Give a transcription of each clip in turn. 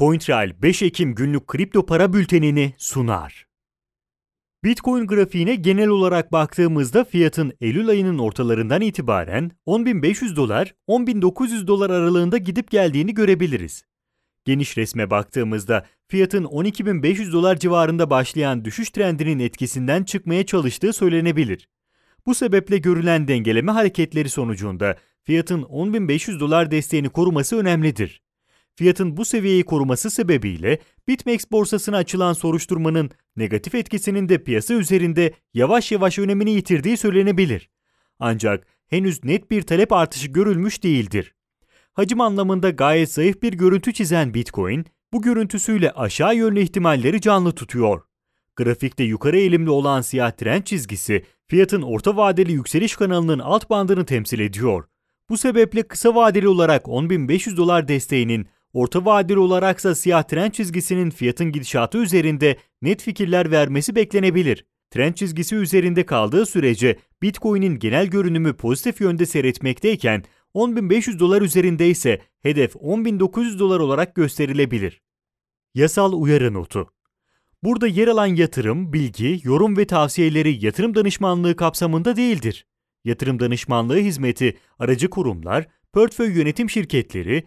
CoinTrail 5 Ekim günlük kripto para bültenini sunar. Bitcoin grafiğine genel olarak baktığımızda fiyatın Eylül ayının ortalarından itibaren 10.500 dolar, 10.900 dolar aralığında gidip geldiğini görebiliriz. Geniş resme baktığımızda fiyatın 12.500 dolar civarında başlayan düşüş trendinin etkisinden çıkmaya çalıştığı söylenebilir. Bu sebeple görülen dengeleme hareketleri sonucunda fiyatın 10.500 dolar desteğini koruması önemlidir. Fiyatın bu seviyeyi koruması sebebiyle BitMEX borsasına açılan soruşturmanın negatif etkisinin de piyasa üzerinde yavaş yavaş önemini yitirdiği söylenebilir. Ancak henüz net bir talep artışı görülmüş değildir. Hacim anlamında gayet zayıf bir görüntü çizen Bitcoin, bu görüntüsüyle aşağı yönlü ihtimalleri canlı tutuyor. Grafikte yukarı eğilimli olan siyah trend çizgisi, fiyatın orta vadeli yükseliş kanalının alt bandını temsil ediyor. Bu sebeple kısa vadeli olarak 10.500 dolar desteğinin Orta vadeli olaraksa siyah trend çizgisinin fiyatın gidişatı üzerinde net fikirler vermesi beklenebilir. Trend çizgisi üzerinde kaldığı sürece Bitcoin'in genel görünümü pozitif yönde seyretmekteyken 10.500 dolar üzerinde ise hedef 10.900 dolar olarak gösterilebilir. Yasal uyarı notu Burada yer alan yatırım, bilgi, yorum ve tavsiyeleri yatırım danışmanlığı kapsamında değildir. Yatırım danışmanlığı hizmeti aracı kurumlar, portföy yönetim şirketleri,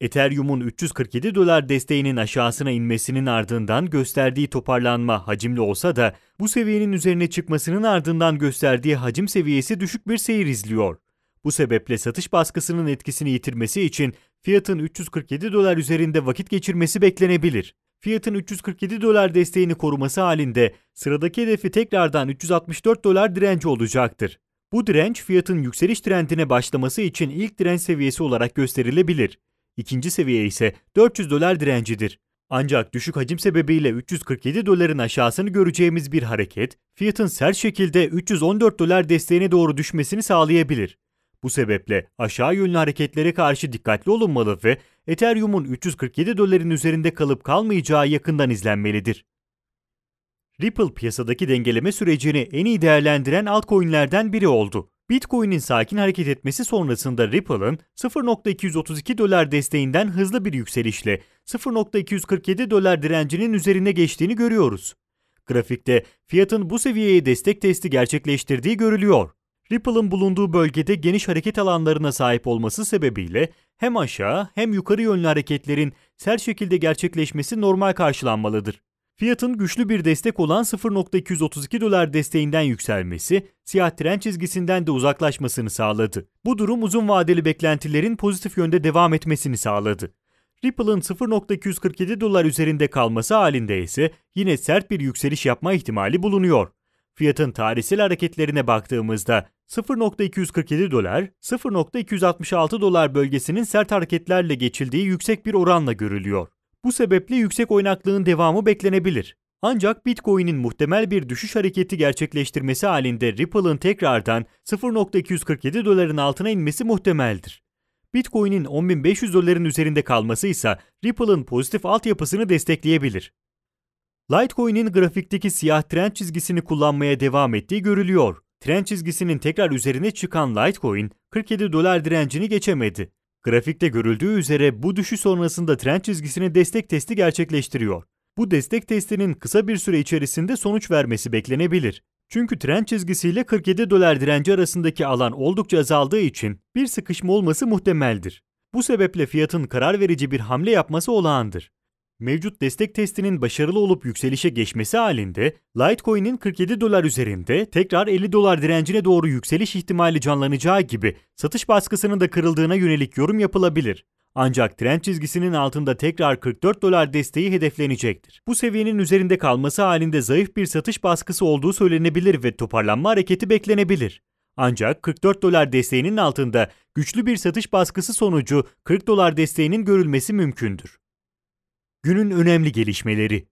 Ethereum'un 347 dolar desteğinin aşağısına inmesinin ardından gösterdiği toparlanma hacimli olsa da bu seviyenin üzerine çıkmasının ardından gösterdiği hacim seviyesi düşük bir seyir izliyor. Bu sebeple satış baskısının etkisini yitirmesi için fiyatın 347 dolar üzerinde vakit geçirmesi beklenebilir. Fiyatın 347 dolar desteğini koruması halinde sıradaki hedefi tekrardan 364 dolar direnci olacaktır. Bu direnç fiyatın yükseliş trendine başlaması için ilk direnç seviyesi olarak gösterilebilir. İkinci seviye ise 400 dolar direncidir. Ancak düşük hacim sebebiyle 347 doların aşağısını göreceğimiz bir hareket, fiyatın sert şekilde 314 dolar desteğine doğru düşmesini sağlayabilir. Bu sebeple aşağı yönlü hareketlere karşı dikkatli olunmalı ve Ethereum'un 347 doların üzerinde kalıp kalmayacağı yakından izlenmelidir. Ripple piyasadaki dengeleme sürecini en iyi değerlendiren altcoin'lerden biri oldu. Bitcoin'in sakin hareket etmesi sonrasında Ripple'ın 0.232 dolar desteğinden hızlı bir yükselişle 0.247 dolar direncinin üzerine geçtiğini görüyoruz. Grafikte fiyatın bu seviyeye destek testi gerçekleştirdiği görülüyor. Ripple'ın bulunduğu bölgede geniş hareket alanlarına sahip olması sebebiyle hem aşağı hem yukarı yönlü hareketlerin sert şekilde gerçekleşmesi normal karşılanmalıdır. Fiyatın güçlü bir destek olan 0.232 dolar desteğinden yükselmesi, siyah tren çizgisinden de uzaklaşmasını sağladı. Bu durum uzun vadeli beklentilerin pozitif yönde devam etmesini sağladı. Ripple'ın 0.247 dolar üzerinde kalması halinde ise yine sert bir yükseliş yapma ihtimali bulunuyor. Fiyatın tarihsel hareketlerine baktığımızda 0.247 dolar, 0.266 dolar bölgesinin sert hareketlerle geçildiği yüksek bir oranla görülüyor. Bu sebeple yüksek oynaklığın devamı beklenebilir. Ancak Bitcoin'in muhtemel bir düşüş hareketi gerçekleştirmesi halinde Ripple'ın tekrardan 0.247 doların altına inmesi muhtemeldir. Bitcoin'in 10.500 doların üzerinde kalması ise Ripple'ın pozitif altyapısını destekleyebilir. Litecoin'in grafikteki siyah trend çizgisini kullanmaya devam ettiği görülüyor. Trend çizgisinin tekrar üzerine çıkan Litecoin 47 dolar direncini geçemedi. Grafikte görüldüğü üzere bu düşüş sonrasında trend çizgisine destek testi gerçekleştiriyor. Bu destek testinin kısa bir süre içerisinde sonuç vermesi beklenebilir. Çünkü trend çizgisiyle 47 dolar direnci arasındaki alan oldukça azaldığı için bir sıkışma olması muhtemeldir. Bu sebeple fiyatın karar verici bir hamle yapması olağandır. Mevcut destek testinin başarılı olup yükselişe geçmesi halinde Litecoin'in 47 dolar üzerinde tekrar 50 dolar direncine doğru yükseliş ihtimali canlanacağı gibi satış baskısının da kırıldığına yönelik yorum yapılabilir. Ancak trend çizgisinin altında tekrar 44 dolar desteği hedeflenecektir. Bu seviyenin üzerinde kalması halinde zayıf bir satış baskısı olduğu söylenebilir ve toparlanma hareketi beklenebilir. Ancak 44 dolar desteğinin altında güçlü bir satış baskısı sonucu 40 dolar desteğinin görülmesi mümkündür. Günün önemli gelişmeleri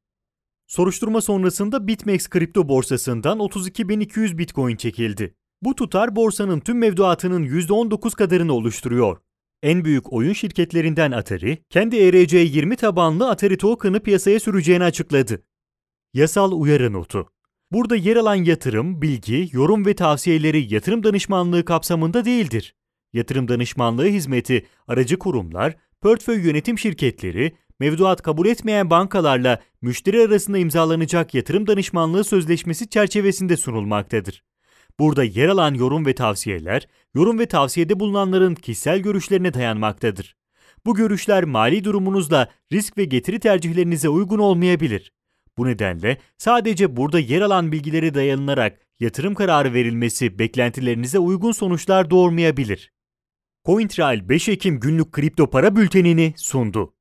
Soruşturma sonrasında BitMEX kripto borsasından 32.200 Bitcoin çekildi. Bu tutar borsanın tüm mevduatının %19 kadarını oluşturuyor. En büyük oyun şirketlerinden Atari, kendi ERC20 tabanlı Atari Token'ı piyasaya süreceğini açıkladı. Yasal uyarı notu. Burada yer alan yatırım, bilgi, yorum ve tavsiyeleri yatırım danışmanlığı kapsamında değildir. Yatırım danışmanlığı hizmeti aracı kurumlar, portföy yönetim şirketleri, mevduat kabul etmeyen bankalarla müşteri arasında imzalanacak yatırım danışmanlığı sözleşmesi çerçevesinde sunulmaktadır. Burada yer alan yorum ve tavsiyeler, yorum ve tavsiyede bulunanların kişisel görüşlerine dayanmaktadır. Bu görüşler mali durumunuzla risk ve getiri tercihlerinize uygun olmayabilir. Bu nedenle sadece burada yer alan bilgilere dayanılarak yatırım kararı verilmesi beklentilerinize uygun sonuçlar doğurmayabilir. CoinTrail 5 Ekim günlük kripto para bültenini sundu.